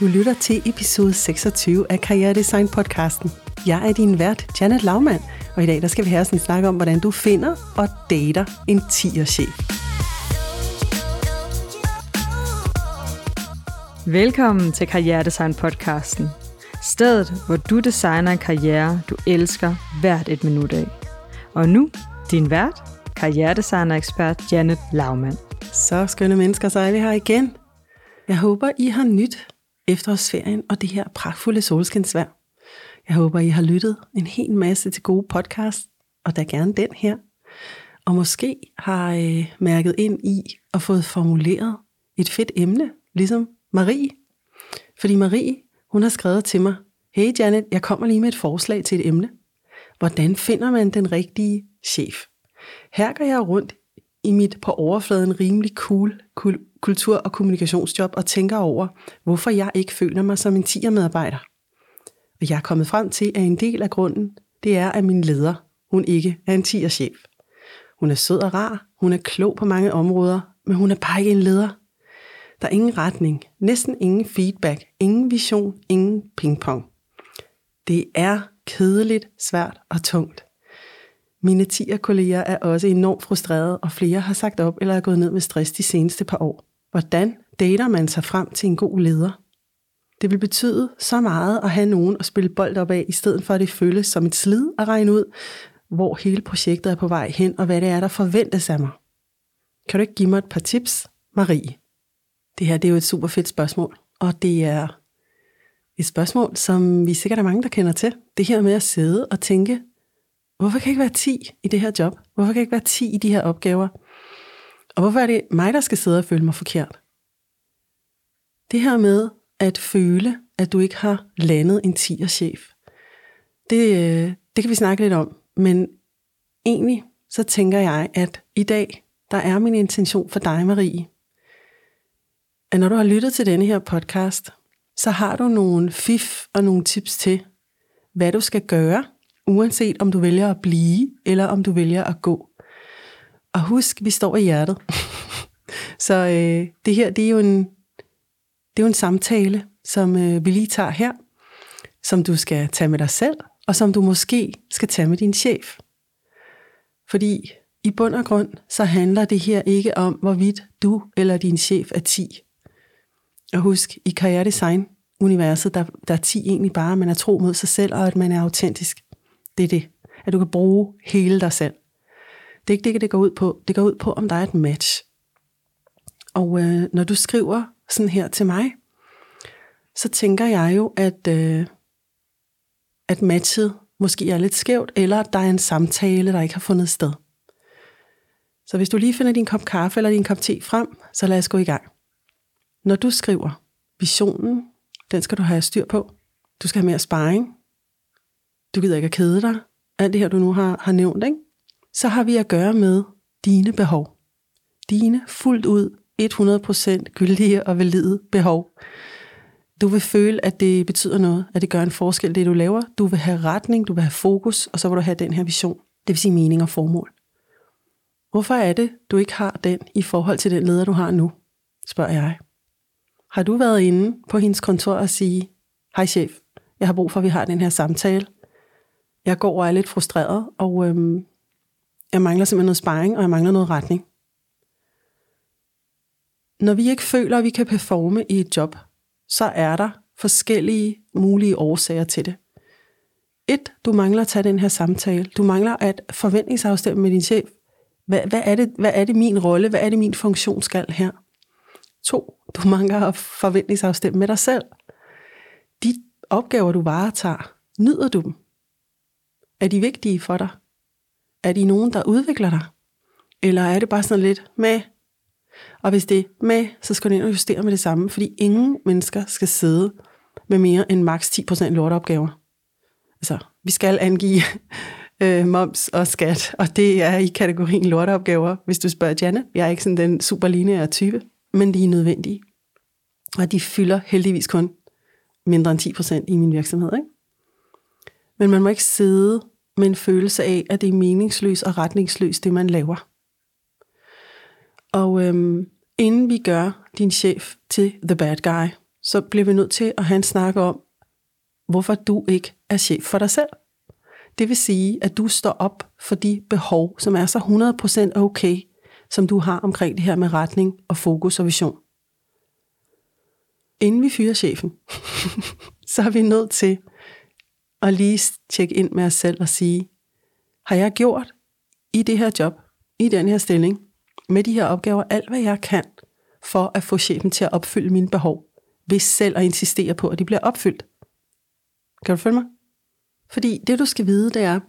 Du lytter til episode 26 af Karriere Design podcasten. Jeg er din vært, Janet Laumann, og i dag der skal vi have sådan en snak om, hvordan du finder og dater en 10'er chef. Velkommen til Karriere Design podcasten. Stedet, hvor du designer en karriere, du elsker hvert et minut af. Og nu, din vært, karrieredesigner-ekspert Janet Laumann. Så skønne mennesker, så er vi her igen. Jeg håber, I har nyt efterårsferien og det her pragtfulde solskinsvær. Jeg håber, I har lyttet en hel masse til gode podcast, og der gerne den her. Og måske har I mærket ind i og fået formuleret et fedt emne, ligesom Marie. Fordi Marie, hun har skrevet til mig, Hey Janet, jeg kommer lige med et forslag til et emne. Hvordan finder man den rigtige chef? Her går jeg rundt i mit på overfladen rimelig cool, kultur- og kommunikationsjob og tænker over, hvorfor jeg ikke føler mig som en tiermedarbejder. Og jeg er kommet frem til, at en del af grunden, det er, at min leder, hun ikke er en tierchef. Hun er sød og rar, hun er klog på mange områder, men hun er bare ikke en leder. Der er ingen retning, næsten ingen feedback, ingen vision, ingen pingpong. Det er kedeligt, svært og tungt. Mine 10 kolleger er også enormt frustrerede, og flere har sagt op eller er gået ned med stress de seneste par år. Hvordan dater man sig frem til en god leder? Det vil betyde så meget at have nogen at spille bold op af, i stedet for at det føles som et slid at regne ud, hvor hele projektet er på vej hen, og hvad det er, der forventes af mig. Kan du ikke give mig et par tips, Marie? Det her det er jo et super fedt spørgsmål, og det er et spørgsmål, som vi sikkert er mange, der kender til. Det her med at sidde og tænke, hvorfor kan jeg ikke være 10 i det her job? Hvorfor kan jeg ikke være 10 i de her opgaver? Og hvorfor er det mig, der skal sidde og føle mig forkert? Det her med at føle, at du ikke har landet en 10'er chef, det, øh, det kan vi snakke lidt om. Men egentlig så tænker jeg, at i dag, der er min intention for dig, Marie, at når du har lyttet til denne her podcast, så har du nogle fif og nogle tips til, hvad du skal gøre, uanset om du vælger at blive, eller om du vælger at gå. Og husk, vi står i hjertet. så øh, det her, det er jo en, det er jo en samtale, som øh, vi lige tager her, som du skal tage med dig selv, og som du måske skal tage med din chef. Fordi i bund og grund, så handler det her ikke om, hvorvidt du eller din chef er 10. Og husk, i karrieredesign-universet, der, der er 10 egentlig bare, at man er tro mod sig selv, og at man er autentisk. Det er det. At du kan bruge hele dig selv. Det er ikke det, det går ud på. Det går ud på, om der er et match. Og øh, når du skriver sådan her til mig, så tænker jeg jo, at, øh, at matchet måske er lidt skævt, eller at der er en samtale, der ikke har fundet sted. Så hvis du lige finder din kop kaffe eller din kop te frem, så lad os gå i gang. Når du skriver visionen, den skal du have styr på. Du skal have mere sparring. Du gider ikke at kede dig. Alt det her, du nu har, har nævnt, ikke? så har vi at gøre med dine behov. Dine fuldt ud 100% gyldige og valide behov. Du vil føle, at det betyder noget, at det gør en forskel, det du laver. Du vil have retning, du vil have fokus, og så vil du have den her vision. Det vil sige mening og formål. Hvorfor er det, du ikke har den i forhold til den leder, du har nu? Spørger jeg. Har du været inde på hendes kontor og sige, hej chef, jeg har brug for, at vi har den her samtale. Jeg går og er lidt frustreret, og øhm, jeg mangler simpelthen noget sparring, og jeg mangler noget retning. Når vi ikke føler, at vi kan performe i et job, så er der forskellige mulige årsager til det. Et, du mangler at tage den her samtale. Du mangler at forventningsafstemme med din chef. Hvad, hvad, er det, hvad er det min rolle? Hvad er det min funktion skal her? To, du mangler at forventningsafstemme med dig selv. De opgaver, du varetager, nyder du dem? Er de vigtige for dig? Er de nogen, der udvikler dig? Eller er det bare sådan lidt med? Og hvis det er med, så skal du ind og justere med det samme, fordi ingen mennesker skal sidde med mere end maks 10% lortopgaver. Altså, vi skal angive øh, moms og skat, og det er i kategorien lorteopgaver, hvis du spørger Janne. Jeg er ikke sådan den super lineære type, men de er nødvendige. Og de fylder heldigvis kun mindre end 10% i min virksomhed. Ikke? Men man må ikke sidde med en følelse af, at det er meningsløst og retningsløst, det man laver. Og øhm, inden vi gør din chef til the bad guy, så bliver vi nødt til at have en snak om, hvorfor du ikke er chef for dig selv. Det vil sige, at du står op for de behov, som er så 100% okay, som du har omkring det her med retning og fokus og vision. Inden vi fyrer chefen, så er vi nødt til at lige tjekke ind med os selv og sige, har jeg gjort i det her job, i den her stilling, med de her opgaver, alt hvad jeg kan, for at få chefen til at opfylde mine behov, hvis selv at insistere på, at de bliver opfyldt. Kan du følge mig? Fordi det du skal vide, det er,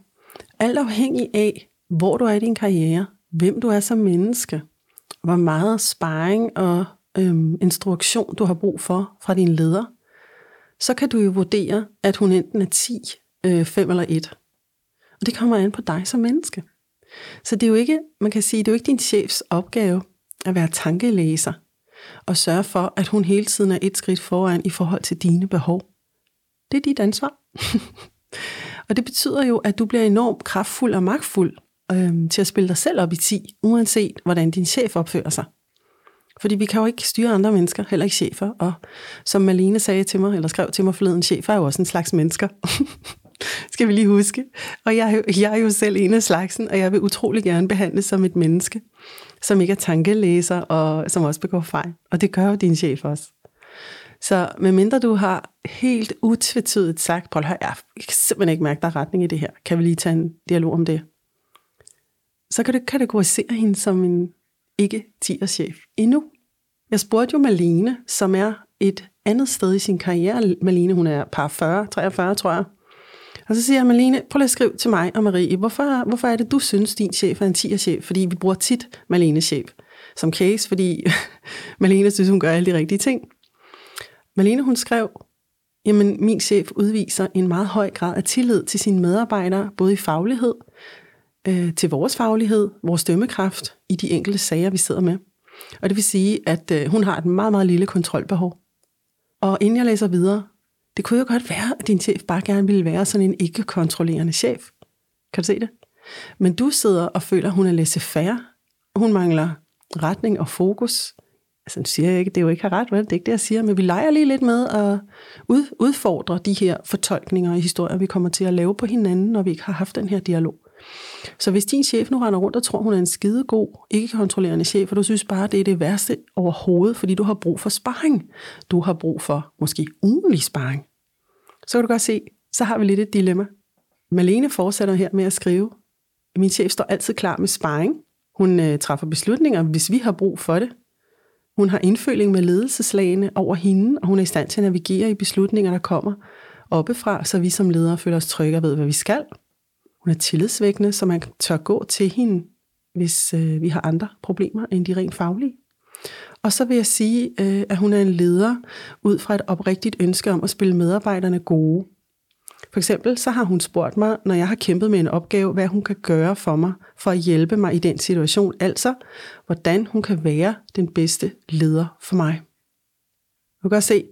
alt afhængig af, hvor du er i din karriere, hvem du er som menneske, hvor meget sparring og øhm, instruktion du har brug for fra din leder, så kan du jo vurdere, at hun enten er 10, øh, 5 eller 1. Og det kommer an på dig som menneske. Så det er jo ikke, man kan sige, det er jo ikke din chefs opgave at være tankelæser og sørge for, at hun hele tiden er et skridt foran i forhold til dine behov. Det er dit ansvar. og det betyder jo, at du bliver enormt kraftfuld og magtfuld øhm, til at spille dig selv op i 10, uanset hvordan din chef opfører sig. Fordi vi kan jo ikke styre andre mennesker, heller ikke chefer. Og som Malene sagde til mig, eller skrev til mig forleden, chefer er jo også en slags mennesker. skal vi lige huske. Og jeg, jeg er jo selv en af slagsen, og jeg vil utrolig gerne behandles som et menneske, som ikke er tankelæser, og som også begår fejl. Og det gør jo din chef også. Så medmindre du har helt utvetydigt sagt, prøv at høre, jeg kan simpelthen ikke mærke, der er retning i det her. Kan vi lige tage en dialog om det? Så kan du kategorisere hende som en ikke 10 chef endnu. Jeg spurgte jo Malene, som er et andet sted i sin karriere. Malene, hun er par 40, 43, tror jeg. Og så siger jeg, Malene, prøv lige at skrive til mig og Marie, hvorfor, hvorfor er det, du synes, din chef er en 10 chef? Fordi vi bruger tit Malenes chef som case, fordi Malene synes, hun gør alle de rigtige ting. Malene, hun skrev, jamen min chef udviser en meget høj grad af tillid til sine medarbejdere, både i faglighed, øh, til vores faglighed, vores dømmekraft i de enkelte sager, vi sidder med. Og det vil sige, at øh, hun har et meget, meget lille kontrolbehov. Og inden jeg læser videre, det kunne jo godt være, at din chef bare gerne ville være sådan en ikke-kontrollerende chef. Kan du se det? Men du sidder og føler, at hun er laissez færre. Hun mangler retning og fokus. Altså, nu siger jeg ikke, det er jo ikke har ret, vel? Det er ikke det, jeg siger, men vi leger lige lidt med at udfordre de her fortolkninger og historier, vi kommer til at lave på hinanden, når vi ikke har haft den her dialog. Så hvis din chef nu render rundt og tror, hun er en skidegod, ikke-kontrollerende chef, og du synes bare, det er det værste overhovedet, fordi du har brug for sparring, du har brug for måske ugenlig sparring, så kan du godt se, så har vi lidt et dilemma. Malene fortsætter her med at skrive, min chef står altid klar med sparring. Hun øh, træffer beslutninger, hvis vi har brug for det. Hun har indføling med ledelseslagene over hende, og hun er i stand til at navigere i beslutninger, der kommer oppefra, så vi som ledere føler os trygge og ved, hvad vi skal. Hun er tillidsvækkende, så man tør gå til hende, hvis øh, vi har andre problemer end de rent faglige. Og så vil jeg sige, øh, at hun er en leder ud fra et oprigtigt ønske om at spille medarbejderne gode. For eksempel så har hun spurgt mig, når jeg har kæmpet med en opgave, hvad hun kan gøre for mig, for at hjælpe mig i den situation. Altså, hvordan hun kan være den bedste leder for mig. Du kan godt se,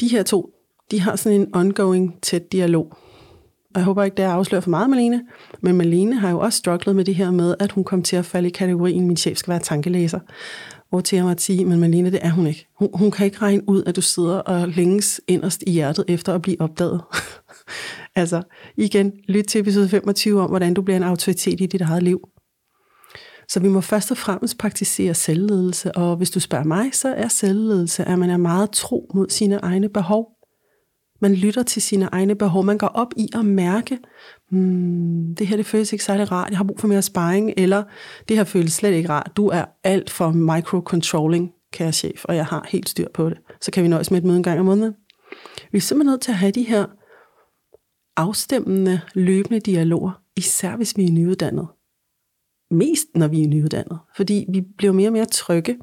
de her to, de har sådan en ongoing tæt dialog. Og jeg håber ikke, det er afslører for meget, Malene. Men Malene har jo også strugglet med det her med, at hun kom til at falde i kategorien, min chef skal være tankelæser. Hvor til jeg sige, men Malene, det er hun ikke. Hun, hun kan ikke regne ud, at du sidder og længes inderst i hjertet efter at blive opdaget. altså, igen, lyt til episode 25 om, hvordan du bliver en autoritet i dit eget liv. Så vi må først og fremmest praktisere selvledelse, og hvis du spørger mig, så er selvledelse, at man er meget tro mod sine egne behov. Man lytter til sine egne behov. Man går op i at mærke, hmm, det her det føles ikke særlig rart, jeg har brug for mere sparring, eller det her føles slet ikke rart, du er alt for microcontrolling, kære chef, og jeg har helt styr på det. Så kan vi nøjes med et møde en gang om måneden. Vi er simpelthen nødt til at have de her afstemmende, løbende dialoger, især hvis vi er nyuddannet. Mest når vi er nyuddannet, fordi vi bliver mere og mere trygge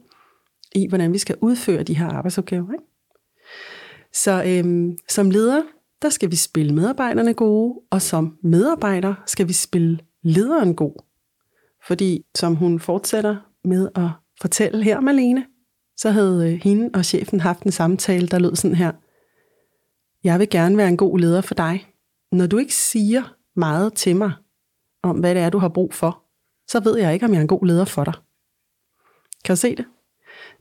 i, hvordan vi skal udføre de her arbejdsopgaver. Ikke? Så øhm, som leder, der skal vi spille medarbejderne gode, og som medarbejder skal vi spille lederen god. Fordi, som hun fortsætter med at fortælle her, Malene, så havde øh, hende og chefen haft en samtale, der lød sådan her. Jeg vil gerne være en god leder for dig. Når du ikke siger meget til mig om, hvad det er, du har brug for, så ved jeg ikke, om jeg er en god leder for dig. Kan du se det?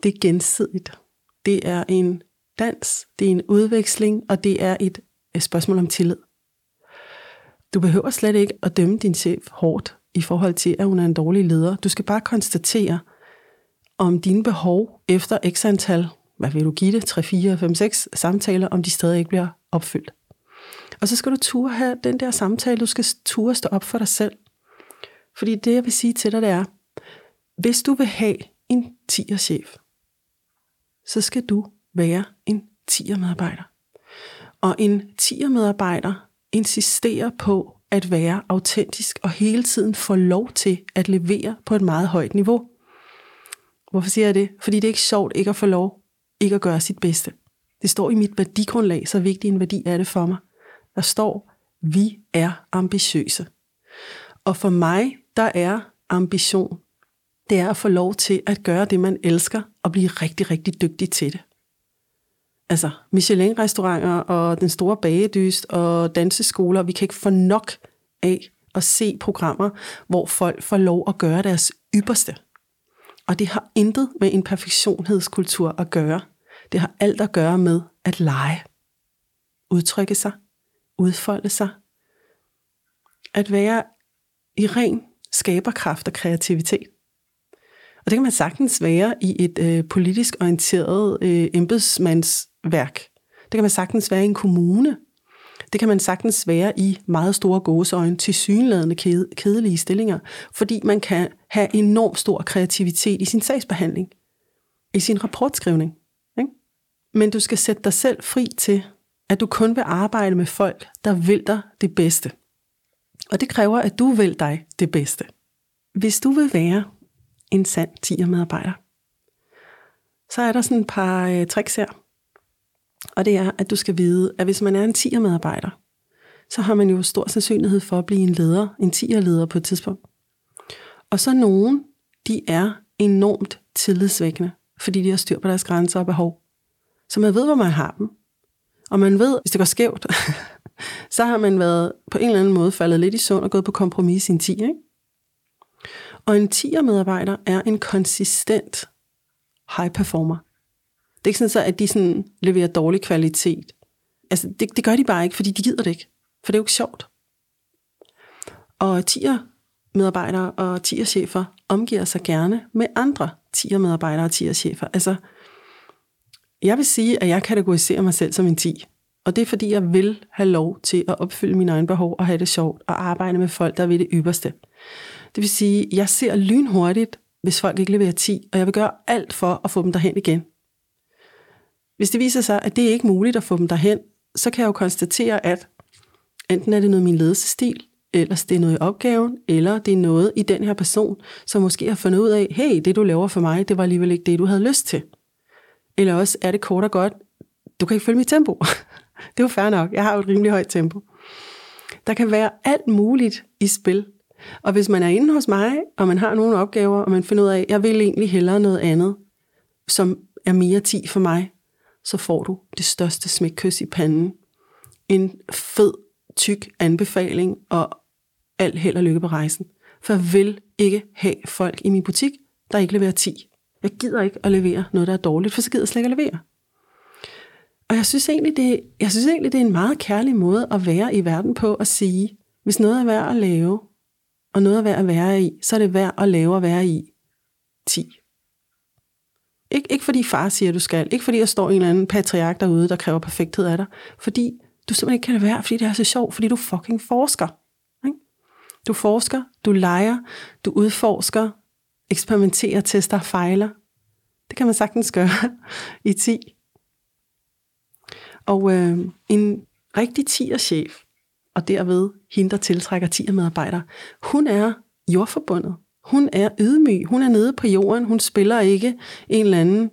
Det er gensidigt. Det er en dans, det er en udveksling, og det er et, et spørgsmål om tillid. Du behøver slet ikke at dømme din chef hårdt i forhold til, at hun er en dårlig leder. Du skal bare konstatere, om dine behov efter x antal, hvad vil du give det, 3, 4, 5, 6 samtaler, om de stadig ikke bliver opfyldt. Og så skal du ture have den der samtale, du skal ture stå op for dig selv. Fordi det, jeg vil sige til dig, det er, hvis du vil have en 10'er chef, så skal du være en 10'er medarbejder. Og en 10'er medarbejder insisterer på at være autentisk og hele tiden få lov til at levere på et meget højt niveau. Hvorfor siger jeg det? Fordi det er ikke sjovt ikke at få lov ikke at gøre sit bedste. Det står i mit værdigrundlag, så vigtig en værdi er det for mig. Der står, vi er ambitiøse. Og for mig, der er ambition, det er at få lov til at gøre det, man elsker, og blive rigtig, rigtig dygtig til det. Altså, Michelin-restauranter og den store bagedyst og danseskoler, vi kan ikke få nok af at se programmer, hvor folk får lov at gøre deres ypperste. Og det har intet med en perfektionhedskultur at gøre. Det har alt at gøre med at lege, udtrykke sig, udfolde sig, at være i ren skaberkraft og kreativitet. Og det kan man sagtens være i et øh, politisk orienteret øh, værk. Det kan man sagtens være i en kommune. Det kan man sagtens være i meget store gåseøjne til synladende kedelige stillinger, fordi man kan have enormt stor kreativitet i sin sagsbehandling, i sin rapportskrivning. Ikke? Men du skal sætte dig selv fri til, at du kun vil arbejde med folk, der vil dig det bedste. Og det kræver, at du vil dig det bedste. Hvis du vil være en sand tigermedarbejder, så er der sådan et par øh, tricks her. Og det er, at du skal vide, at hvis man er en tigermedarbejder, så har man jo stor sandsynlighed for at blive en leder, en tigerleder på et tidspunkt. Og så nogen, de er enormt tillidsvækkende, fordi de har styr på deres grænser og behov. Så man ved, hvor man har dem. Og man ved, hvis det går skævt, så har man været på en eller anden måde faldet lidt i sund og gået på kompromis i sin 10. Ikke? Og en 10'er medarbejder er en konsistent high performer. Det er ikke sådan, så, at de sådan leverer dårlig kvalitet. Altså, det, det gør de bare ikke, fordi de gider det ikke. For det er jo ikke sjovt. Og 10'er medarbejdere og 10'er chefer omgiver sig gerne med andre 10'er medarbejdere og 10'er chefer. Altså, jeg vil sige, at jeg kategoriserer mig selv som en 10. Og det er fordi, jeg vil have lov til at opfylde mine egne behov og have det sjovt og arbejde med folk, der vil det ypperste. Det vil sige, at jeg ser lynhurtigt, hvis folk ikke leverer 10, og jeg vil gøre alt for at få dem derhen igen. Hvis det viser sig, at det er ikke muligt at få dem derhen, så kan jeg jo konstatere, at enten er det noget min ledelsesstil, eller det er noget i opgaven, eller det er noget i den her person, som måske har fundet ud af, hey, det du laver for mig, det var alligevel ikke det, du havde lyst til. Eller også er det kort og godt, du kan ikke følge mit tempo. det er jo fair nok, jeg har jo et rimelig højt tempo. Der kan være alt muligt i spil. Og hvis man er inde hos mig, og man har nogle opgaver, og man finder ud af, jeg vil egentlig hellere noget andet, som er mere ti for mig, så får du det største smækkys i panden. En fed, tyk anbefaling, og alt held og lykke på rejsen. For jeg vil ikke have folk i min butik, der ikke leverer 10. Jeg gider ikke at levere noget, der er dårligt, for så gider jeg slet ikke at levere. Og jeg synes, egentlig, det, jeg synes egentlig, det er en meget kærlig måde at være i verden på at sige, hvis noget er værd at lave, og noget er værd at være i, så er det værd at lave og være i 10. Ikke, ikke fordi far siger, at du skal. Ikke fordi der står en eller anden patriark derude, der kræver perfekthed af dig. Fordi du simpelthen ikke kan det være, fordi det er så sjovt, fordi du fucking forsker. Ikke? Du forsker, du leger, du udforsker, eksperimenterer, tester fejler. Det kan man sagtens gøre i 10. Og øh, en rigtig 10'er chef, og derved hende, der tiltrækker 10'er medarbejdere, hun er jordforbundet. Hun er ydmyg. Hun er nede på jorden. Hun spiller ikke en eller anden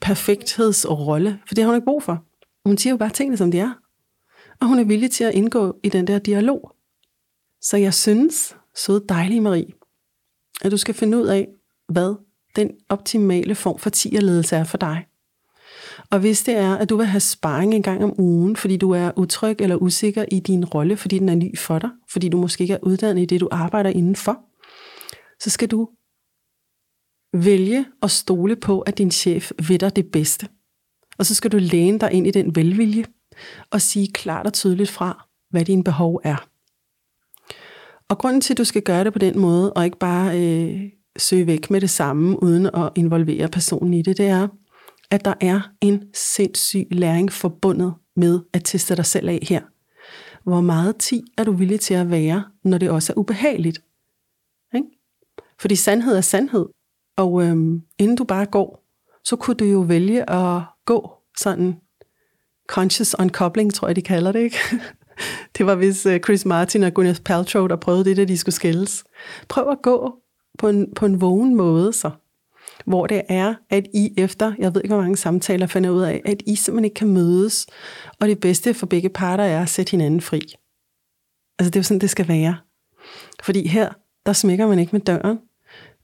perfekthedsrolle, for det har hun ikke brug for. Hun siger jo bare tingene, som de er. Og hun er villig til at indgå i den der dialog. Så jeg synes, søde dejlige Marie, at du skal finde ud af, hvad den optimale form for tierledelse er for dig. Og hvis det er, at du vil have sparring en gang om ugen, fordi du er utryg eller usikker i din rolle, fordi den er ny for dig, fordi du måske ikke er uddannet i det, du arbejder indenfor, så skal du vælge at stole på, at din chef ved dig det bedste. Og så skal du læne dig ind i den velvilje og sige klart og tydeligt fra, hvad dine behov er. Og grunden til, at du skal gøre det på den måde, og ikke bare øh, søge væk med det samme, uden at involvere personen i det, det er, at der er en sindssyg læring forbundet med at teste dig selv af her. Hvor meget tid er du villig til at være, når det også er ubehageligt? Fordi sandhed er sandhed. Og øhm, inden du bare går, så kunne du jo vælge at gå sådan conscious uncoupling, tror jeg, de kalder det, ikke? det var hvis øh, Chris Martin og Gwyneth Paltrow, der prøvede det, da de skulle skilles. Prøv at gå på en, på en vågen måde, så hvor det er, at I efter, jeg ved ikke hvor mange samtaler finder ud af, at I simpelthen ikke kan mødes, og det bedste for begge parter er at sætte hinanden fri. Altså det er jo sådan, det skal være. Fordi her, der smækker man ikke med døren.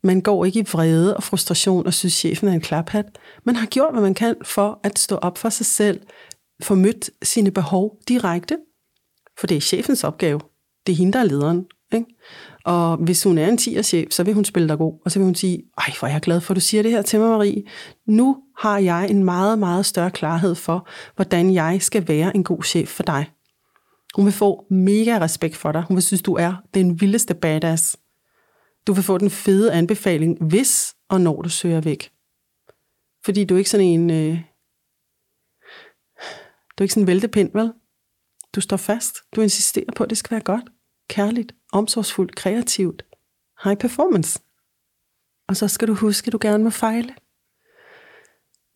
Man går ikke i vrede og frustration og synes, chefen er en klaphat. Man har gjort, hvad man kan for at stå op for sig selv, få mødt sine behov direkte, for det er chefens opgave. Det er hende, der er lederen. Ikke? Og hvis hun er en 10 chef, så vil hun spille dig god, og så vil hun sige, ej, hvor er jeg glad for, at du siger det her til mig, Marie. Nu har jeg en meget, meget større klarhed for, hvordan jeg skal være en god chef for dig. Hun vil få mega respekt for dig. Hun vil synes, du er den vildeste badass. Du vil få den fede anbefaling, hvis og når du søger væk. Fordi du er ikke sådan en... Øh, du er ikke sådan en væltepind, vel? Du står fast. Du insisterer på, at det skal være godt, kærligt, omsorgsfuldt, kreativt, high performance. Og så skal du huske, at du gerne må fejle.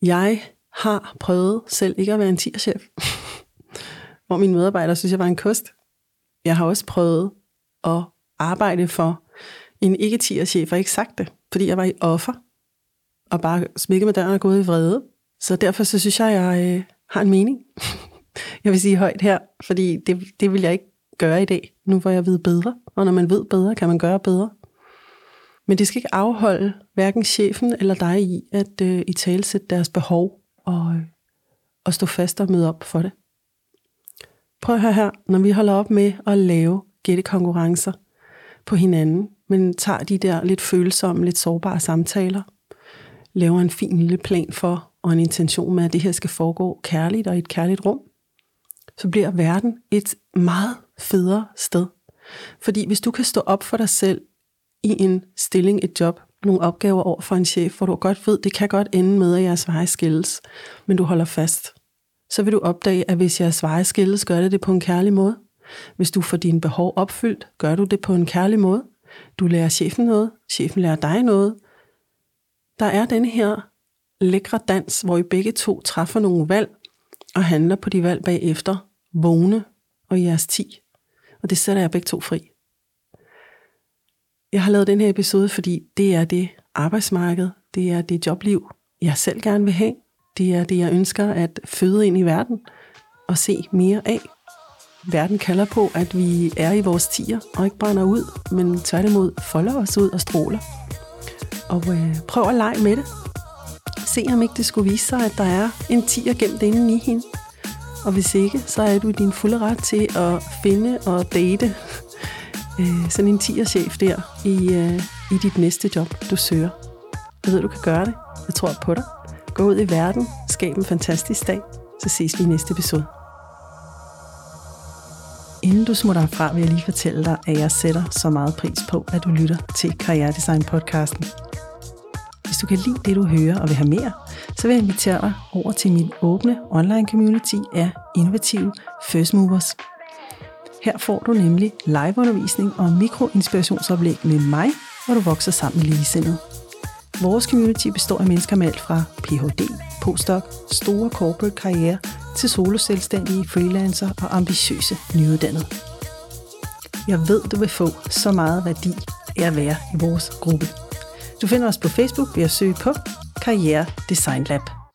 Jeg har prøvet selv ikke at være en tierchef, hvor mine medarbejdere synes, jeg var en kost. Jeg har også prøvet at arbejde for en ikke tierchef har ikke sagt det, fordi jeg var i offer og bare smækket med døren og gået i vrede. Så derfor så synes jeg, jeg øh, har en mening. jeg vil sige højt her, fordi det, det vil jeg ikke gøre i dag, nu hvor jeg ved bedre. Og når man ved bedre, kan man gøre bedre. Men det skal ikke afholde hverken chefen eller dig i at øh, i talsætte deres behov og, øh, og stå fast og møde op for det. Prøv at høre her, når vi holder op med at lave gættekonkurrencer på hinanden, men tager de der lidt følsomme, lidt sårbare samtaler, laver en fin lille plan for og en intention med, at det her skal foregå kærligt og i et kærligt rum, så bliver verden et meget federe sted. Fordi hvis du kan stå op for dig selv i en stilling, et job, nogle opgaver over for en chef, hvor du godt ved, det kan godt ende med, at jeres veje skilles, men du holder fast, så vil du opdage, at hvis jeres veje skilles, gør det det på en kærlig måde. Hvis du får dine behov opfyldt, gør du det på en kærlig måde. Du lærer chefen noget, chefen lærer dig noget. Der er denne her lækre dans, hvor I begge to træffer nogle valg og handler på de valg bagefter, vågne og jeres 10. Og det sætter jeg begge to fri. Jeg har lavet den her episode, fordi det er det arbejdsmarked, det er det jobliv, jeg selv gerne vil have. Det er det, jeg ønsker at føde ind i verden og se mere af. Verden kalder på, at vi er i vores tiger og ikke brænder ud, men tværtimod folder os ud og stråler. Og øh, prøv at lege med det. Se om ikke det skulle vise sig, at der er en tiger gemt inde i hende. Og hvis ikke, så er du din fulde ret til at finde og date øh, sådan en tierchef der i, øh, i dit næste job, du søger. Jeg ved, du kan gøre det. Jeg tror på dig. Gå ud i verden, skab en fantastisk dag, så ses vi i næste episode. Inden du smutter herfra, vil jeg lige fortælle dig, at jeg sætter så meget pris på, at du lytter til Karrieredesign podcasten. Hvis du kan lide det, du hører og vil have mere, så vil jeg invitere dig over til min åbne online community af innovative first movers. Her får du nemlig liveundervisning og mikroinspirationsoplæg med mig, hvor du vokser sammen med ligesindede. Vores community består af mennesker med alt fra Ph.D., postdoc, store corporate karriere til soloselvstændige, freelancer og ambitiøse nyuddannede. Jeg ved, du vil få så meget værdi af at være i vores gruppe. Du finder os på Facebook ved at søge på Karriere Design Lab.